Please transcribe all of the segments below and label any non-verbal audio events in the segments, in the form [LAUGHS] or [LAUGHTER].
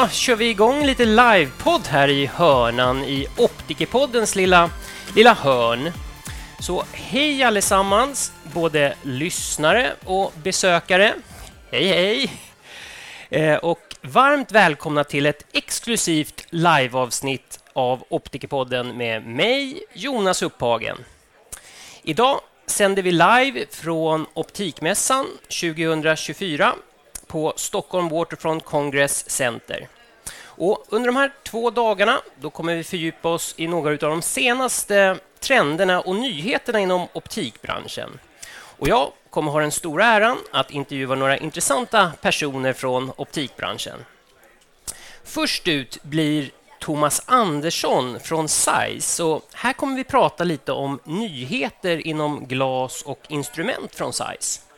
Då kör vi igång lite livepodd här i hörnan i Optikerpoddens lilla, lilla hörn. Så hej allesammans, både lyssnare och besökare. Hej hej! Eh, och varmt välkomna till ett exklusivt liveavsnitt av Optikerpodden med mig, Jonas Upphagen. Idag sänder vi live från Optikmässan 2024 på Stockholm Waterfront Congress Center. Och under de här två dagarna då kommer vi fördjupa oss i några av de senaste trenderna och nyheterna inom optikbranschen. Och jag kommer ha den stora äran att intervjua några intressanta personer från optikbranschen. Först ut blir Thomas Andersson från Size. Och här kommer vi prata lite om nyheter inom glas och instrument från Size.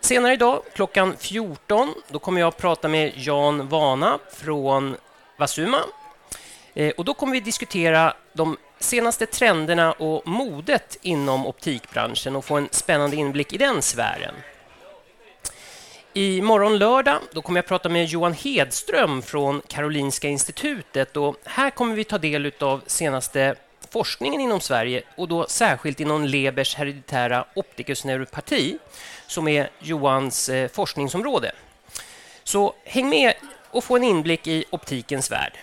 Senare idag, klockan 14, då kommer jag att prata med Jan Vana från Vasuma. Eh, och då kommer vi diskutera de senaste trenderna och modet inom optikbranschen och få en spännande inblick i den sfären. I morgon lördag då kommer jag prata med Johan Hedström från Karolinska institutet. Och här kommer vi ta del av senaste forskningen inom Sverige och då särskilt inom Lebers hereditära optikersneuropati som är Johans eh, forskningsområde. Så häng med och få en inblick i optikens värld.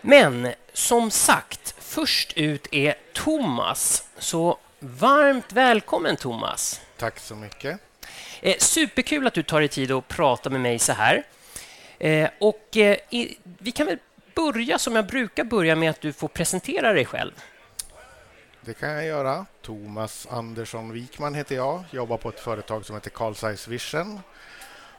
Men som sagt, först ut är Thomas. Så varmt välkommen Thomas. Tack så mycket. Eh, superkul att du tar dig tid att prata med mig så här. Eh, och eh, vi kan väl börja som jag brukar börja med att du får presentera dig själv. Det kan jag göra. Thomas Andersson Wikman heter jag. Jobbar på ett företag som heter Carl Zeiss Vision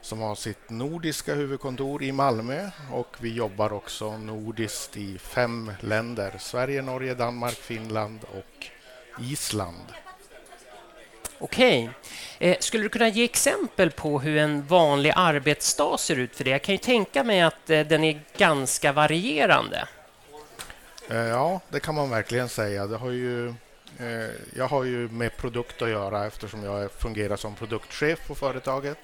som har sitt nordiska huvudkontor i Malmö och vi jobbar också nordiskt i fem länder. Sverige, Norge, Danmark, Finland och Island. Okej. Eh, skulle du kunna ge exempel på hur en vanlig arbetsdag ser ut för dig? Jag kan ju tänka mig att eh, den är ganska varierande. Eh, ja, det kan man verkligen säga. Det har ju, eh, jag har ju med produkt att göra eftersom jag fungerar som produktchef på företaget.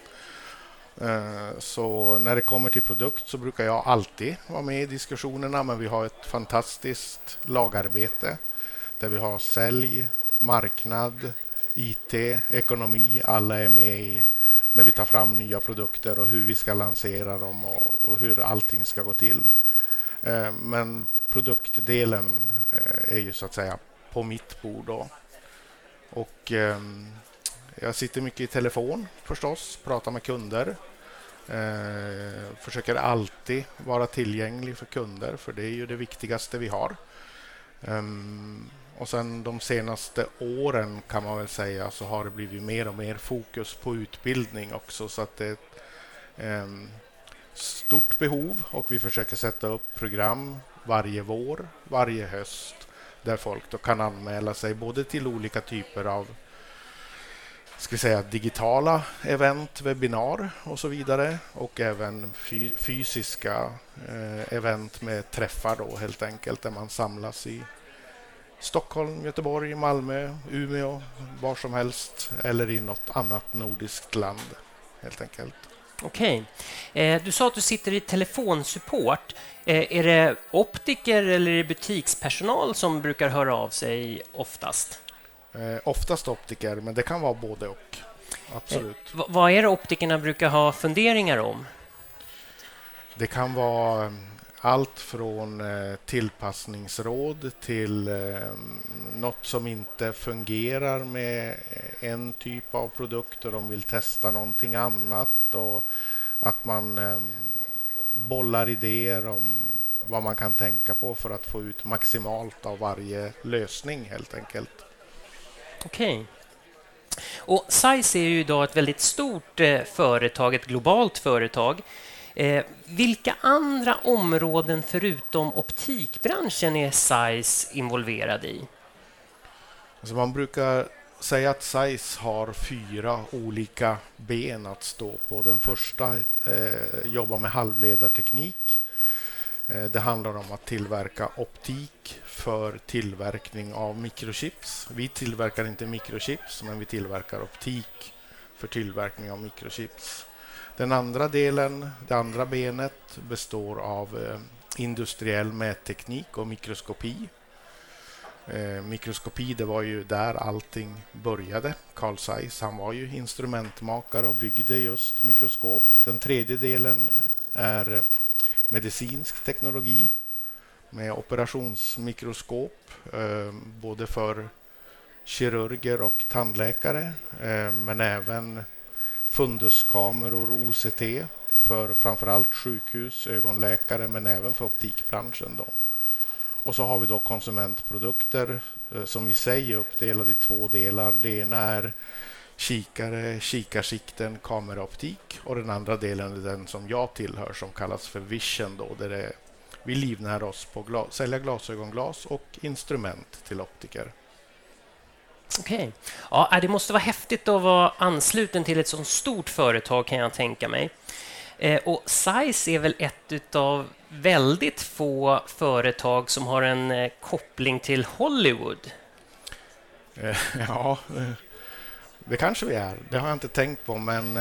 Eh, så när det kommer till produkt så brukar jag alltid vara med i diskussionerna men vi har ett fantastiskt lagarbete där vi har sälj, marknad, IT, ekonomi, alla är med i när vi tar fram nya produkter och hur vi ska lansera dem och, och hur allting ska gå till. Eh, men produktdelen eh, är ju så att säga på mitt bord. Då. Och eh, jag sitter mycket i telefon förstås, pratar med kunder. Eh, försöker alltid vara tillgänglig för kunder, för det är ju det viktigaste vi har. Um, och sen de senaste åren kan man väl säga så har det blivit mer och mer fokus på utbildning också. Så att det är ett ehm, stort behov och vi försöker sätta upp program varje vår, varje höst där folk då kan anmäla sig både till olika typer av ska säga, digitala event, webbinar och så vidare och även fysiska eh, event med träffar då helt enkelt där man samlas i Stockholm, Göteborg, Malmö, Umeå, var som helst eller i något annat nordiskt land helt enkelt. Okej. Eh, du sa att du sitter i telefonsupport. Eh, är det optiker eller är butikspersonal som brukar höra av sig oftast? Eh, oftast optiker, men det kan vara både och. Absolut. Eh, vad är det optikerna brukar ha funderingar om? Det kan vara allt från eh, tillpassningsråd till eh, något som inte fungerar med eh, en typ av produkt och de vill testa någonting annat. Och att man eh, bollar idéer om vad man kan tänka på för att få ut maximalt av varje lösning helt enkelt. Okej. Okay. Och Size är ju idag ett väldigt stort eh, företag, ett globalt företag. Eh, vilka andra områden förutom optikbranschen är SAIS involverad i? Alltså man brukar säga att SAIS har fyra olika ben att stå på. Den första eh, jobbar med halvledarteknik. Eh, det handlar om att tillverka optik för tillverkning av mikrochips. Vi tillverkar inte mikrochips, men vi tillverkar optik för tillverkning av mikrochips. Den andra delen, det andra benet, består av eh, industriell mätteknik och mikroskopi. Eh, mikroskopi, det var ju där allting började. Carl Zeiss, han var ju instrumentmakare och byggde just mikroskop. Den tredje delen är eh, medicinsk teknologi med operationsmikroskop, eh, både för kirurger och tandläkare, eh, men även funduskameror och OCT för framförallt sjukhus, ögonläkare, men även för optikbranschen. Då. Och så har vi då konsumentprodukter eh, som i sig är uppdelade i två delar. Det ena är kikare, kikarsikten, kameraoptik och den andra delen är den som jag tillhör som kallas för Vision. Då, där det, vi livnär oss på glas, sälja glasögonglas och instrument till optiker. Okej. Okay. Ja, äh, det måste vara häftigt att vara ansluten till ett så stort företag kan jag tänka mig. Eh, och Size är väl ett av väldigt få företag som har en eh, koppling till Hollywood? Eh, [LAUGHS] ja, det kanske vi är. Det har jag inte tänkt på, men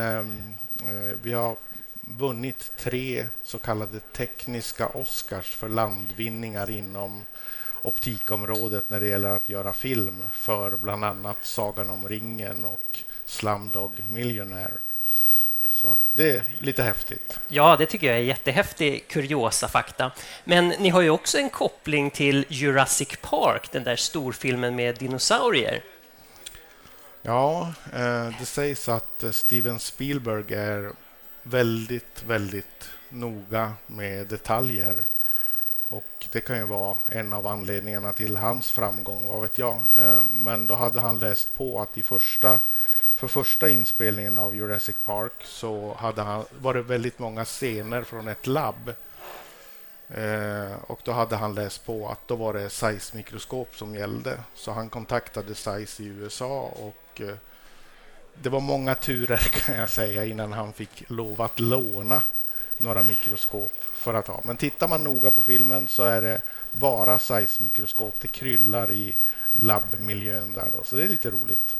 vi har vunnit tre så kallade tekniska Oscars för landvinningar inom optikområdet när det gäller att göra film för bland annat Sagan om ringen och Slumdog Millionaire. Så det är lite häftigt. Ja, det tycker jag är jättehäftig kuriosa fakta. Men ni har ju också en koppling till Jurassic Park, den där storfilmen med dinosaurier. Ja, eh, det sägs att eh, Steven Spielberg är väldigt, väldigt noga med detaljer. Och Det kan ju vara en av anledningarna till hans framgång, vad vet jag. Eh, men då hade han läst på att i första för första inspelningen av Jurassic Park så hade han, var det väldigt många scener från ett labb. Eh, och då hade han läst på att då var det size-mikroskop som gällde. Så han kontaktade Size i USA och eh, det var många turer [LAUGHS] kan jag säga innan han fick lov att låna några mikroskop för att ha. Men tittar man noga på filmen så är det bara size-mikroskop. Det kryllar i labbmiljön där då, så det är lite roligt.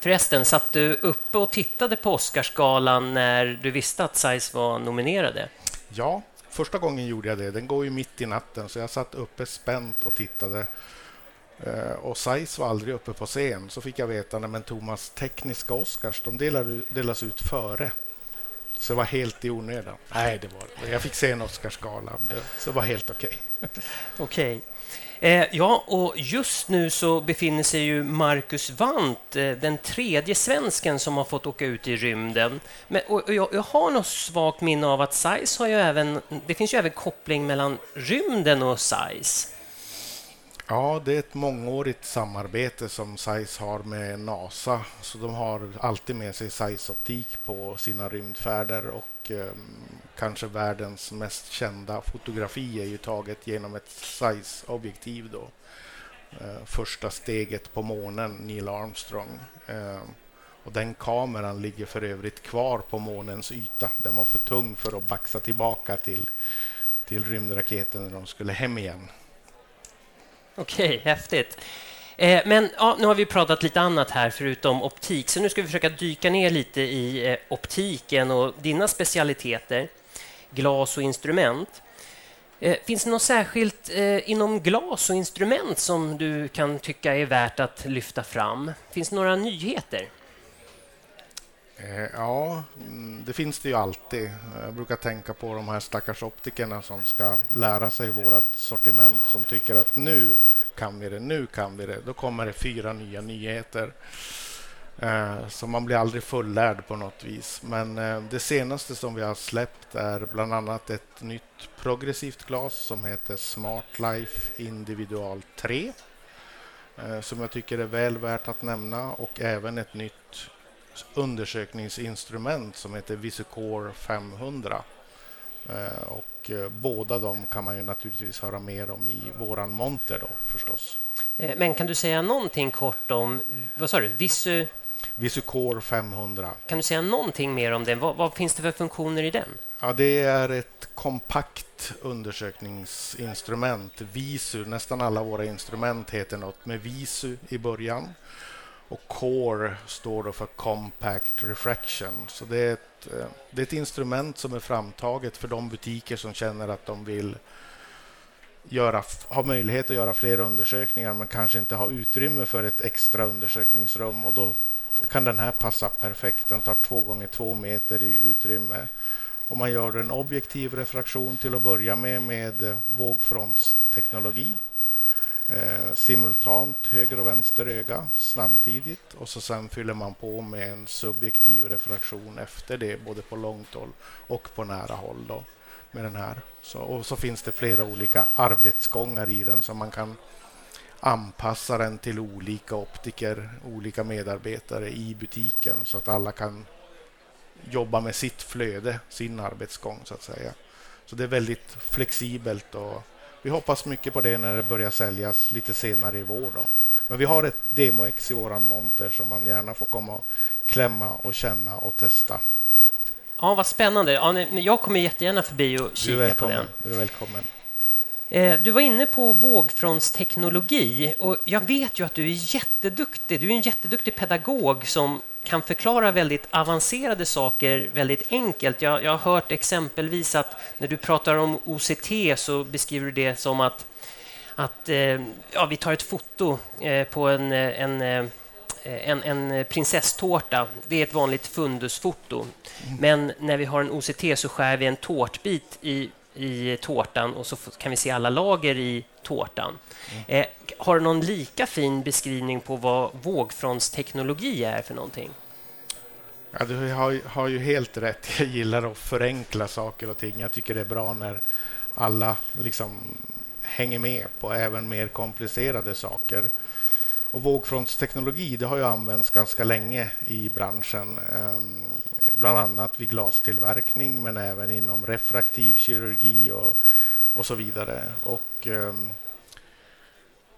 Förresten, satt du uppe och tittade på Oscarsgalan när du visste att Size var nominerade? Ja, första gången gjorde jag det. Den går ju mitt i natten, så jag satt uppe spänt och tittade. Eh, och Size var aldrig uppe på scen. Så fick jag veta men Thomas tekniska Oscars de delas ut före. Så det var helt i onödan. Nej, det var det. Jag fick se en Oscarsgala, så det var helt okej. Okay. [LAUGHS] Okej. Okay. Eh, ja, och just nu så befinner sig ju Marcus Wandt, eh, den tredje svensken som har fått åka ut i rymden. Men, och, och jag, jag, har något svagt minne av att SAIS har ju även... Det finns ju även koppling mellan rymden och SAIS. Ja, det är ett mångårigt samarbete som SAIS har med NASA. Så de har alltid med sig SAIS-optik på sina rymdfärder och eh, kanske världens mest kända fotografi är ju taget genom ett SAIS-objektiv då. Eh, första steget på månen, Neil Armstrong. Eh, och den kameran ligger för övrigt kvar på månens yta. Den var för tung för att baxa tillbaka till, till rymdraketen när de skulle hem igen. Okej, häftigt. Eh, men ja, nu har vi pratat lite annat här förutom optik, så nu ska vi försöka dyka ner lite i eh, optiken och dina specialiteter, glas och instrument. Eh, finns det något särskilt eh, inom glas och instrument som du kan tycka är värt att lyfta fram? Finns det några nyheter? Eh, ja, mm, det finns det ju alltid. Jag brukar tänka på de här stackars optikerna som ska lära sig vårt sortiment som tycker att nu kan vi det, nu kan vi det. Då kommer det fyra nya nyheter. Eh, Så man blir aldrig fullärd på något vis. Men eh, det senaste som vi har släppt är bland annat ett nytt progressivt glas som heter Smart Life Individual 3. Som jag tycker är väl värt att nämna och även ett nytt undersökningsinstrument som heter Visucore 500. Och och eh, båda de kan man ju naturligtvis höra mer om i våran monter då förstås. Eh, men kan du säga någonting kort om, vad sa du, Visu... Visucore 500. Kan du säga någonting mer om den? Vad, vad, finns det för funktioner i den? Ja, det är ett kompakt undersökningsinstrument, Visu. Nästan alla våra instrument heter något med Visu i början. Och CORE står då för Compact Refraction. Så det är, ett, eh, det är ett instrument som är framtaget för de butiker som känner att de vill göra, ha möjlighet att göra fler undersökningar men kanske inte ha utrymme för ett extra undersökningsrum. Och då kan den här passa perfekt. Den tar två gånger två meter i utrymme. Och man gör en objektiv refraktion till att börja med med eh, vågfrontsteknologi eh, simultant höger och vänster öga samtidigt och så sen fyller man på med en subjektiv refraktion efter det både på långt håll och på nära håll då, med den här. Så, och så finns det flera olika arbetsgångar i den som man kan anpassa den till olika optiker, olika medarbetare i butiken så att alla kan jobba med sitt flöde, sin arbetsgång så att säga. Så det är väldigt flexibelt och vi hoppas mycket på det när det börjar säljas lite senare i vår. Då. Men vi har ett demo-ex i vår monter som man gärna får komma och klämma och känna och testa. Ja, vad spännande. Ja, jag kommer jättegärna förbi och kika på den. Du är välkommen. Eh, du var inne på vågfrontsteknologi och jag vet ju att du är jätteduktig. Du är en jätteduktig pedagog som kan förklara väldigt avancerade saker väldigt enkelt. Jag, jag har hört exempelvis att när du pratar om OCT så beskriver du det som att, att eh, ja, vi tar ett foto eh, på en, en en, en prinsesstårta. Det är ett vanligt fundusfoto. Mm. Men när vi har en OCT så skär vi en tårtbit i, i tårtan och så kan vi se alla lager i tårtan. Mm. Eh, har du någon lika fin beskrivning på vad vågfrontsteknologi är för någonting? Ja, du har, har ju helt rätt. Jag gillar att förenkla saker och ting. Jag tycker det är bra när alla liksom hänger med på även mer komplicerade saker. Och vågfrontsteknologi det har ju använts ganska länge i branschen. Ehm, bland annat vid glastillverkning men även inom refraktiv kirurgi och, och så vidare. Och ehm,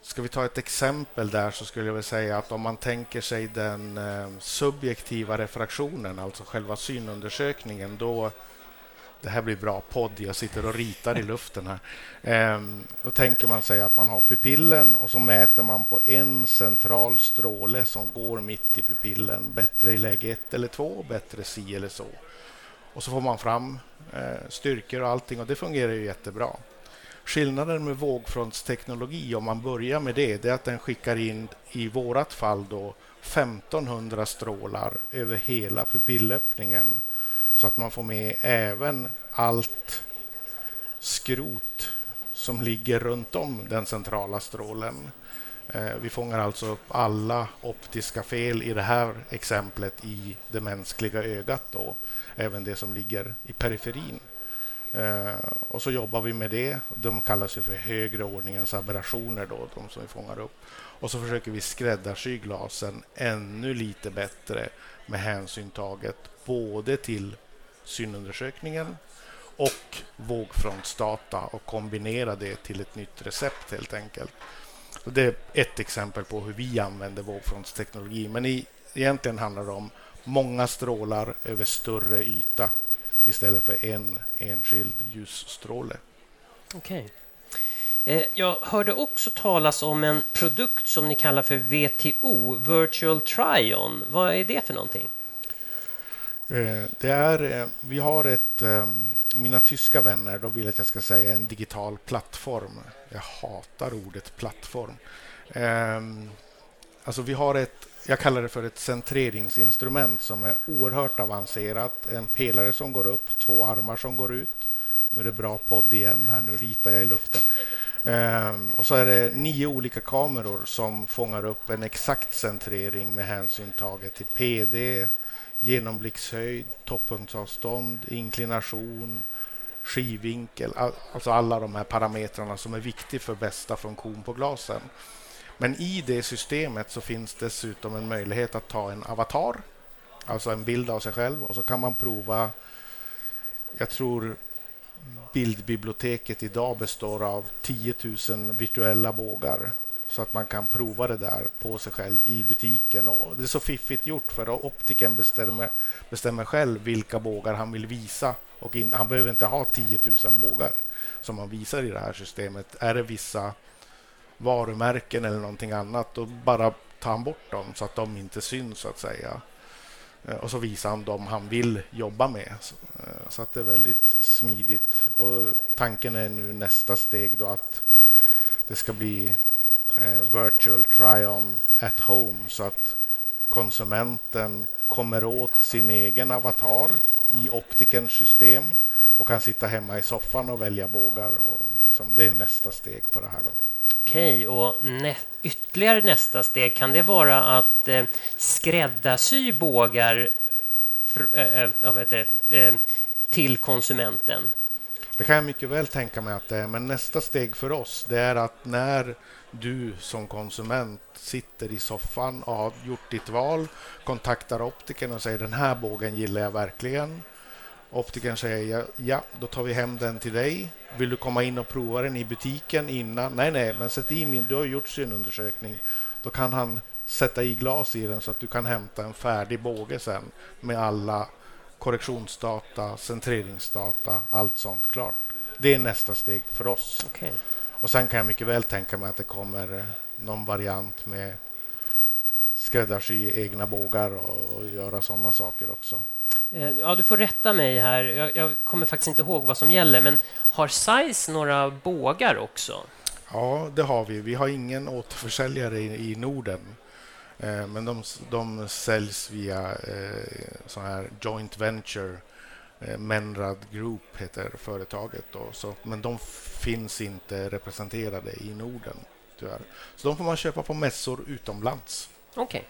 Ska vi ta ett exempel där så skulle jag vilja säga att om man tänker sig den eh, subjektiva refraktionen, alltså själva synundersökningen, då det här blir bra podd, jag sitter och ritar i luften här. Ehm, då tänker man sig att man har pupillen och så mäter man på en central stråle som går mitt i pupillen. Bättre i läge ett eller två, bättre si eller så. Och så får man fram eh, styrkor och allting och det fungerar ju jättebra. Skillnaden med vågfrontsteknologi, om man börjar med det, det är att den skickar in, i vårt fall, då 1500 strålar över hela pupillöppningen så att man får med även allt skrot som ligger runt om den centrala strålen. Eh, vi fångar alltså upp alla optiska fel i det här exemplet i det mänskliga ögat, då, även det som ligger i periferin. Eh, och så jobbar vi med det. De kallas ju för högre ordningens aberrationer, då, de som vi fångar upp. Och så försöker vi skräddarsy glasen ännu lite bättre med hänsyn taget både till synundersökningen och vågfrontsdata och kombinera det till ett nytt recept helt enkelt. Så det är ett exempel på hur vi använder vågfrontsteknologi. Men i, egentligen handlar det om många strålar över större yta istället för en enskild ljusstråle. Okej. Okay. Jag hörde också talas om en produkt som ni kallar för VTO, Virtual Try-On. Vad är det för någonting? Eh, det är, eh, vi har ett... Eh, mina tyska vänner de vill att jag ska säga en digital plattform. Jag hatar ordet plattform. Alltså vi har ett jag kallar det för ett centreringsinstrument som är oerhört avancerat. En pelare som går upp, två armar som går ut. Nu är det bra podd igen, här nu ritar jag i luften. Ehm, och så är det nio olika kameror som fångar upp en exakt centrering med hänsyn taget till PD, genomblickshöjd, toppunktsavstånd, inklination, skivvinkel. Alltså alla de här parametrarna som är viktiga för bästa funktion på glasen. Men i det systemet så finns dessutom en möjlighet att ta en avatar, alltså en bild av sig själv och så kan man prova. Jag tror bildbiblioteket idag består av 10 000 virtuella bågar så att man kan prova det där på sig själv i butiken. Och det är så fiffigt gjort för optiken bestämmer, bestämmer själv vilka bågar han vill visa. Och in, han behöver inte ha 10 000 bågar som man visar i det här systemet. Är det vissa varumärken eller någonting annat. Då bara tar han bort dem så att de inte syns så att säga. Eh, och så visar han dem han vill jobba med. Eh, så att det är väldigt smidigt. Och tanken är nu nästa steg då att det ska bli eh, virtual try-on at home så att konsumenten kommer åt sin egen avatar i optikerns system och kan sitta hemma i soffan och välja bågar. Och liksom, det är nästa steg på det här. Då. Okej, och nä ytterligare nästa steg, kan det vara att eh, skräddarsy bågar äh, äh, äh, till konsumenten? Det kan jag mycket väl tänka mig att det är, men nästa steg för oss det är att när du som konsument sitter i soffan och har gjort ditt val, kontaktar optiken och säger den här bågen gillar jag verkligen. Optikern säger ja, då tar vi hem den till dig. Vill du komma in och prova den i butiken innan? Nej, nej, men sätt i min, du har gjort synundersökning. Då kan han sätta i glas i den så att du kan hämta en färdig båge sen med alla korrektionsdata, centreringsdata, allt sånt klart. Det är nästa steg för oss. Okay. Och Sen kan jag mycket väl tänka mig att det kommer någon variant med skräddarsy egna bågar och, och göra sådana saker också. Eh, ja, du får rätta mig här. Jag, jag, kommer faktiskt inte ihåg vad som gäller, men har Size några bågar också? Ja, det har vi. Vi har ingen återförsäljare i, i Norden. Eh, men de, de säljs via eh, så här joint venture. Eh, Menrad Group heter företaget. Då, så, men de finns inte representerade i Norden, tyvärr. Så de får man köpa på mässor utomlands. Okej. Okay.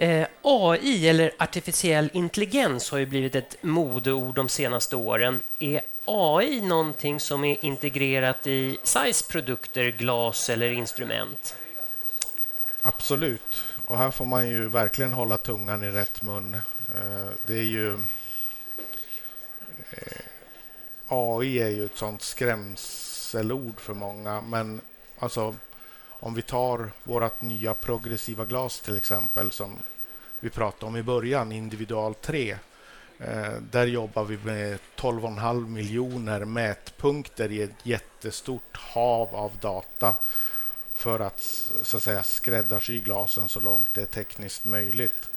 Eh, AI, eller artificiell intelligens, har ju blivit ett modeord de senaste åren. Är AI någonting som är integrerat i SAIs produkter, glas eller instrument? Absolut. Och här får man ju verkligen hålla tungan i rätt mun. Eh, det är ju... Eh, AI är ju ett sånt skrämselord för många, men alltså om vi tar vårt nya progressiva glas till exempel som vi pratade om i början, Individual 3. Eh, där jobbar vi med 12,5 miljoner mätpunkter i ett jättestort hav av data för att, så att säga, skräddarsy glasen så långt det är tekniskt möjligt.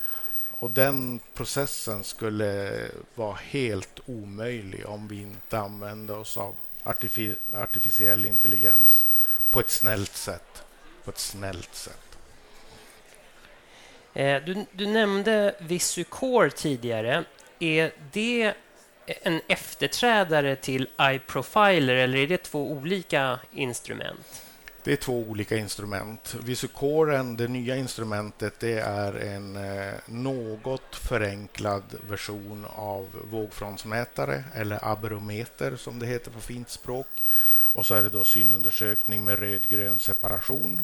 Och Den processen skulle vara helt omöjlig om vi inte använde oss av artificiell intelligens på ett snällt sätt på ett snällt sätt. Eh, du, du nämnde VisuCore tidigare. Är det en efterträdare till iProfiler eller är det två olika instrument? Det är två olika instrument. VisuCoren, det nya instrumentet, det är en eh, något förenklad version av vågfrontsmätare eller aberometer som det heter på fint språk. Och så är det då synundersökning med rödgrön separation.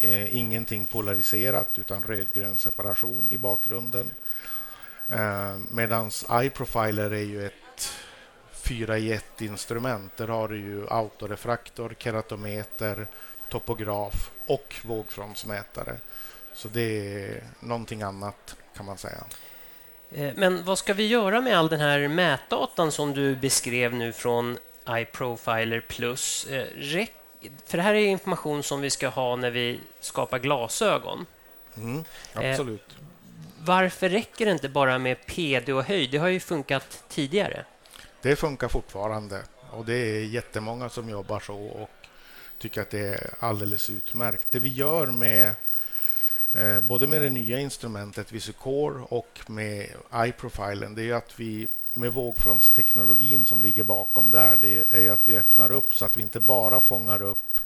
Eh, ingenting polariserat utan rödgrön separation i bakgrunden. Eh, Medan iProfiler är ju ett 4 i 1 instrument. Där har du ju autorefraktor, keratometer, topograf och vågfrontsmätare. Så det är någonting annat kan man säga. Eh, men vad ska vi göra med all den här mätdatan som du beskrev nu från iProfiler Plus. Eh, för det här är information som vi ska ha när vi skapar glasögon. Mm, absolut. Eh, varför räcker det inte bara med PD och höjd? Det har ju funkat tidigare. Det funkar fortfarande och det är jättemånga som jobbar så och tycker att det är alldeles utmärkt. Det vi gör med eh, både med det nya instrumentet VisuCore och med iProfilen det är att vi med vågfrontsteknologin som ligger bakom där, det är att vi öppnar upp så att vi inte bara fångar upp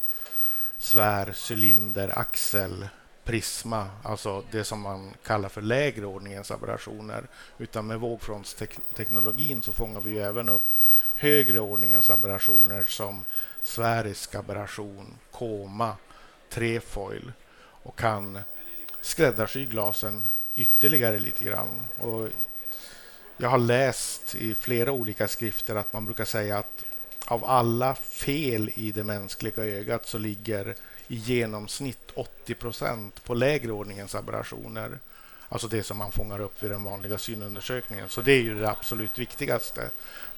svär, cylinder, axel, prisma, alltså det som man kallar för lägre ordningens aberrationer. Utan med vågfrontsteknologin så fångar vi även upp högre ordningens aberrationer som sfärisk aberration, koma, trefoil och kan skräddarsy glasen ytterligare lite grann. Och jag har läst i flera olika skrifter att man brukar säga att av alla fel i det mänskliga ögat så ligger i genomsnitt 80 procent på lägre ordningens aberrationer. Alltså det som man fångar upp vid den vanliga synundersökningen. Så det är ju det absolut viktigaste.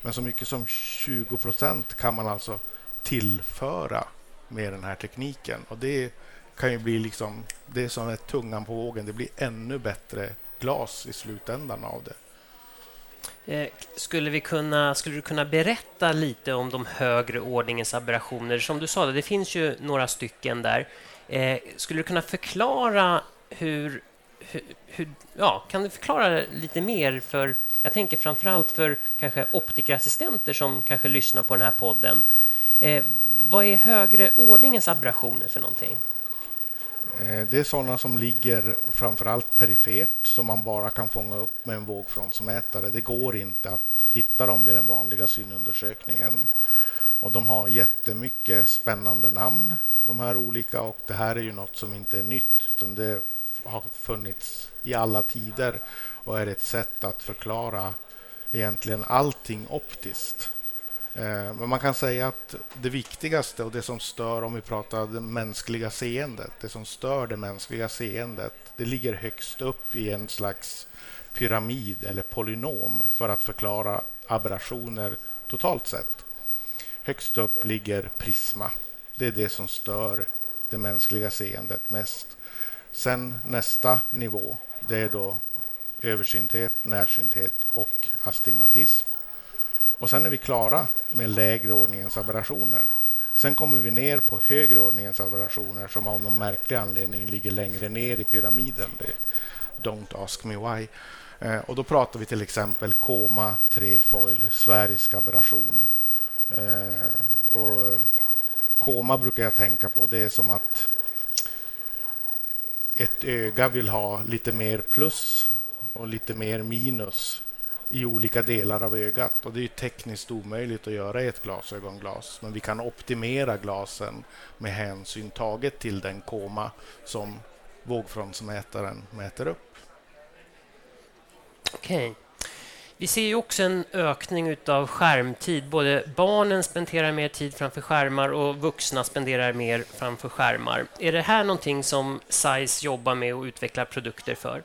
Men så mycket som 20 procent kan man alltså tillföra med den här tekniken. Och det kan ju bli liksom, det är som ett tungan på vågen. Det blir ännu bättre glas i slutändan av det. Eh, skulle, vi kunna, skulle du kunna berätta lite om de högre ordningens aberrationer? Som du sa, det finns ju några stycken där. Eh, skulle du kunna förklara hur, hur, hur, ja, kan du förklara lite mer för, jag tänker framför allt för kanske optikerassistenter som kanske lyssnar på den här podden. Eh, vad är högre ordningens aberrationer för någonting? Eh, det är sådana som ligger framför allt perifert som man bara kan fånga upp med en vågfrontsmätare. Det går inte att hitta dem vid den vanliga synundersökningen. Och de har jättemycket spännande namn, de här olika. Och det här är ju något som inte är nytt, utan det har funnits i alla tider och är ett sätt att förklara egentligen allting optiskt. Eh, men man kan säga att det viktigaste och det som stör, om vi pratar det mänskliga seendet, det som stör det mänskliga seendet, det ligger högst upp i en slags pyramid eller polynom för att förklara aberrationer totalt sett. Högst upp ligger prisma. Det är det som stör det mänskliga seendet mest. Sen nästa nivå, det är då översynthet, närsynthet och astigmatism. Och sen är vi klara med lägre ordningens aberrationer. Sen kommer vi ner på högre ordningens aberrationer som av någon märklig anledning ligger längre ner i pyramiden. Det don't ask me why. Eh, och då pratar vi till exempel koma, trefoil, sfärisk aberration. Eh, och koma brukar jag tänka på. Det är som att ett öga vill ha lite mer plus och lite mer minus i olika delar av ögat. Och Det är tekniskt omöjligt att göra i ett glasögonglas. Men vi kan optimera glasen med hänsyn taget till den koma som vågfrontsmätaren mäter upp. Okej. Okay. Vi ser ju också en ökning av skärmtid. Både barnen spenderar mer tid framför skärmar och vuxna spenderar mer framför skärmar. Är det här någonting som SAIS jobbar med och utvecklar produkter för?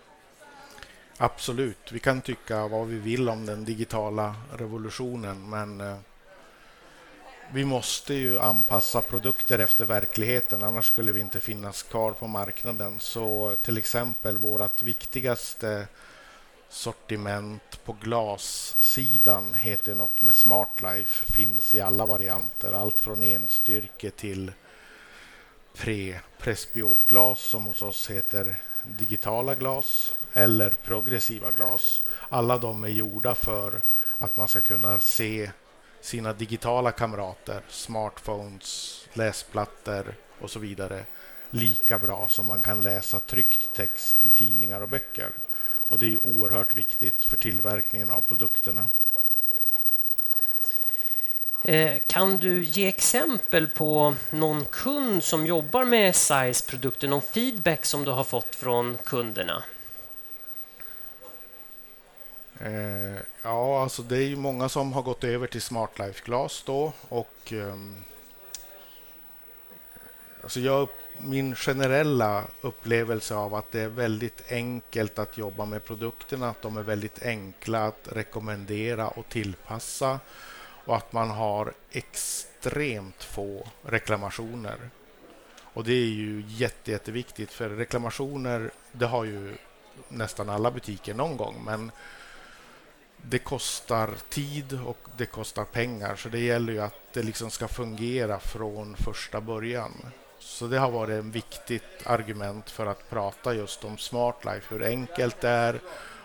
Absolut. Vi kan tycka vad vi vill om den digitala revolutionen men eh, vi måste ju anpassa produkter efter verkligheten annars skulle vi inte finnas kvar på marknaden. Så till exempel vårt viktigaste sortiment på glassidan heter något med Smart Life. Finns i alla varianter. Allt från enstyrke till pre presbiopglas som hos oss heter digitala glas eller progressiva glas. Alla de är gjorda för att man ska kunna se sina digitala kamrater, smartphones, läsplattor och så vidare lika bra som man kan läsa tryckt text i tidningar och böcker. Och Det är oerhört viktigt för tillverkningen av produkterna. Eh, kan du ge exempel på någon kund som jobbar med SIZE-produkter, någon feedback som du har fått från kunderna? Eh, ja, alltså det är ju många som har gått över till Smart Life Glass då och ehm, alltså jag, min generella upplevelse av att det är väldigt enkelt att jobba med produkterna, att de är väldigt enkla att rekommendera och tillpassa och att man har extremt få reklamationer. Och det är ju jätte, jätteviktigt för reklamationer, det har ju nästan alla butiker någon gång, men det kostar tid och det kostar pengar. Så det gäller ju att det liksom ska fungera från första början. Så det har varit ett viktigt argument för att prata just om Smart Life, hur enkelt det är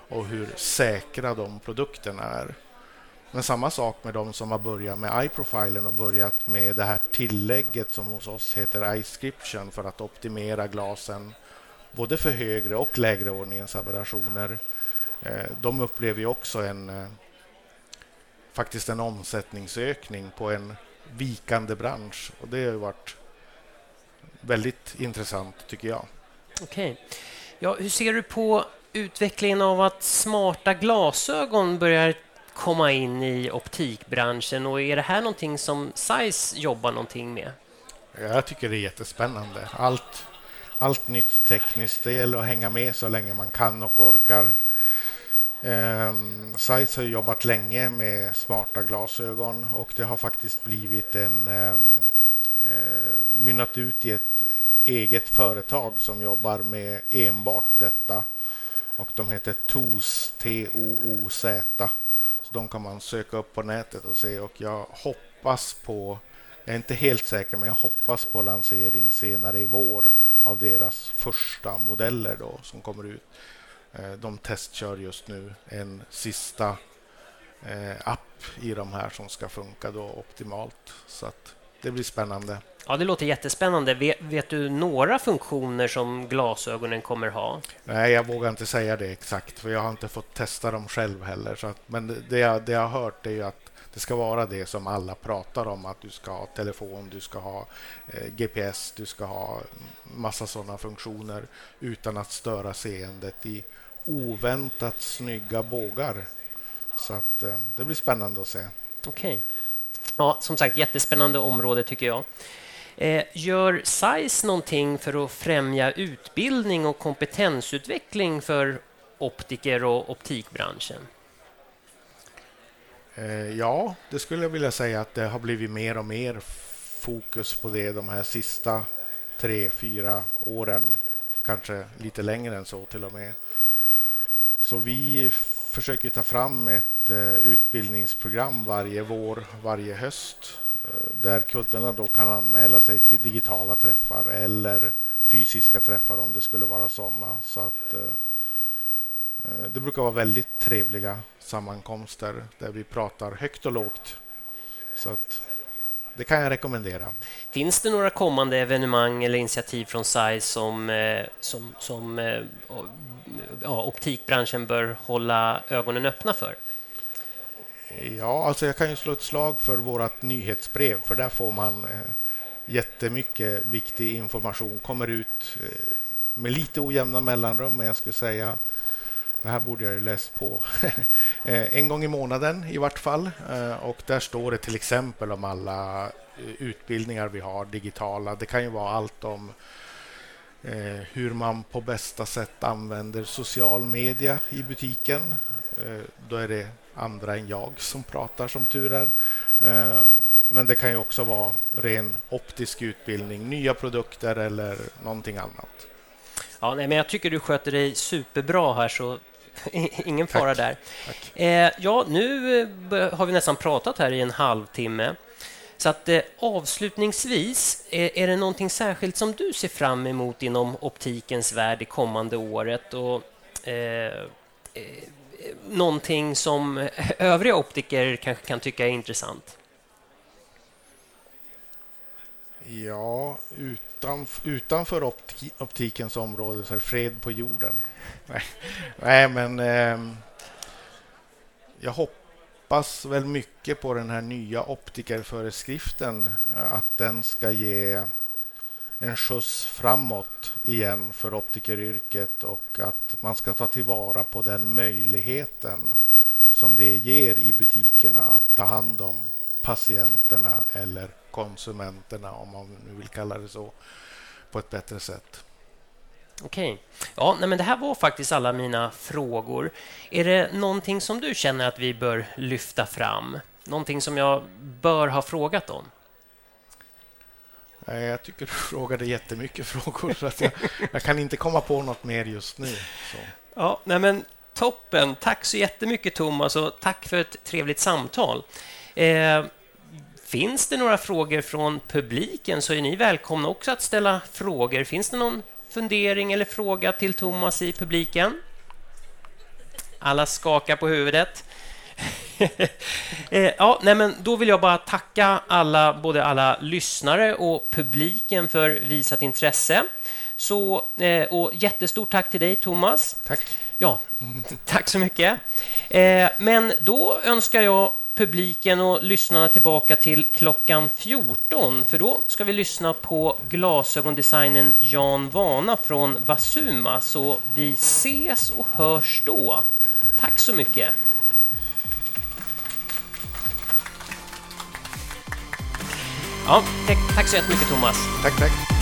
och hur säkra de produkterna är. Men samma sak med de som har börjat med iProfilen och börjat med det här tillägget som hos oss heter iScription för att optimera glasen både för högre och lägre ordningens aberrationer. Eh, de upplever ju också en eh, faktiskt en omsättningsökning på en vikande bransch och det har varit väldigt intressant tycker jag. Okej. Okay. Ja, hur ser du på utvecklingen av att smarta glasögon börjar komma in i optikbranschen och är det här någonting som Size jobbar någonting med? Jag tycker det är jättespännande. Allt, allt nytt tekniskt, det gäller att hänga med så länge man kan och orkar. Eh, Size har jobbat länge med smarta glasögon och det har faktiskt blivit en, ehm, eh, mynnat ut i ett eget företag som jobbar med enbart detta. Och de heter TOOZ, T-O-O-Z. Så de kan man söka upp på nätet och se och jag hoppas på jag är inte helt säker, men jag hoppas på lansering senare i vår av deras första modeller då, som kommer ut. Eh, de testkör just nu en sista eh, app i de här som ska funka då optimalt. Så att det blir spännande. Ja, det låter jättespännande. Vet, vet, du några funktioner som glasögonen kommer ha? Nej, jag vågar inte säga det exakt, för jag har inte fått testa dem själv heller. Så att, men det jag, det jag har hört är att det ska vara det som alla pratar om, att du ska ha telefon, du ska ha eh, GPS, du ska ha massa sådana funktioner utan att störa seendet i oväntat snygga bågar. Så att eh, det blir spännande att se. Okej. Okay. Ja, som sagt, jättespännande område tycker jag. Eh, gör SAIS någonting för att främja utbildning och kompetensutveckling för optiker och optikbranschen? Eh, ja, det skulle jag vilja säga att det har blivit mer och mer fokus på det de här sista tre, fyra åren. Kanske lite längre än så till och med. Så vi försöker ta fram ett eh, utbildningsprogram varje vår, varje höst eh, där kunderna då kan anmäla sig till digitala träffar eller fysiska träffar om det skulle vara sådana. Så att, eh, det brukar vara väldigt trevliga sammankomster där vi pratar högt och lågt. Så att det kan jag rekommendera. Finns det några kommande evenemang eller initiativ från SAI som, som, som ja, optikbranschen bör hålla ögonen öppna för? Ja, alltså jag kan ju slå ett slag för vårt nyhetsbrev, för där får man eh, jättemycket viktig information. Kommer ut eh, med lite ojämna mellanrum, men jag skulle säga det här borde jag ju läst på. [LAUGHS] Eh, en gång i månaden i vart fall. Och där står det till exempel om alla utbildningar vi har digitala. Det kan ju vara allt om hur man på bästa sätt använder social media i butiken. Då är det andra än jag som pratar som tur är. Men det kan ju också vara ren optisk utbildning, nya produkter eller någonting annat. Ja, nej, men jag tycker du sköter dig superbra här, så [LAUGHS] Ingen fara Tack. där. Eh, ja, nu eh, har vi nästan pratat här i en halvtimme. Så att eh, avslutningsvis, är, är det någonting särskilt som du ser fram emot inom optikens värld det kommande året? Och, eh, eh någonting som eh, övriga optiker kanske kan tycka är intressant? Ja, utan, utanför opti optikens område så är det fred på jorden. [LAUGHS] Nej, Nej men eh, jag hoppas väl mycket på den här nya optikerföreskriften. Eh, att den ska ge en skjuts framåt igen för optikeryrket och att man ska ta tillvara på den möjligheten som det ger i butikerna att ta hand om patienterna eller konsumenterna, om man nu vill kalla det så, på ett bättre sätt. Okej. Ja, nej, men det här var faktiskt alla mina frågor. Är det någonting som du känner att vi bör lyfta fram? Någonting som jag bör ha frågat om? Jag tycker du [LAUGHS] frågade jättemycket frågor, så att jag, jag kan inte komma på något mer just nu. Så. Ja, nej men Toppen! Tack så jättemycket, Thomas, och tack för ett trevligt samtal. Eh, finns det några frågor från publiken så är ni välkomna också att ställa frågor. Finns det någon fundering eller fråga till Thomas i publiken? Alla skakar på huvudet. [LAUGHS] Eh, ja, nej men då vill jag bara tacka alla, både alla lyssnare och publiken för visat intresse. Så, eh, och jättestort tack till dig, Thomas. Tack. Ja, [LAUGHS] tack så mycket. Eh, men då önskar jag publiken och lyssnarna tillbaka till klockan 14 för då ska vi lyssna på glasögondesignen Jan Vana från Vasuma. Så vi ses och hörs då. Tack så mycket! Ja, tack så jättemycket Thomas. Tack, tack.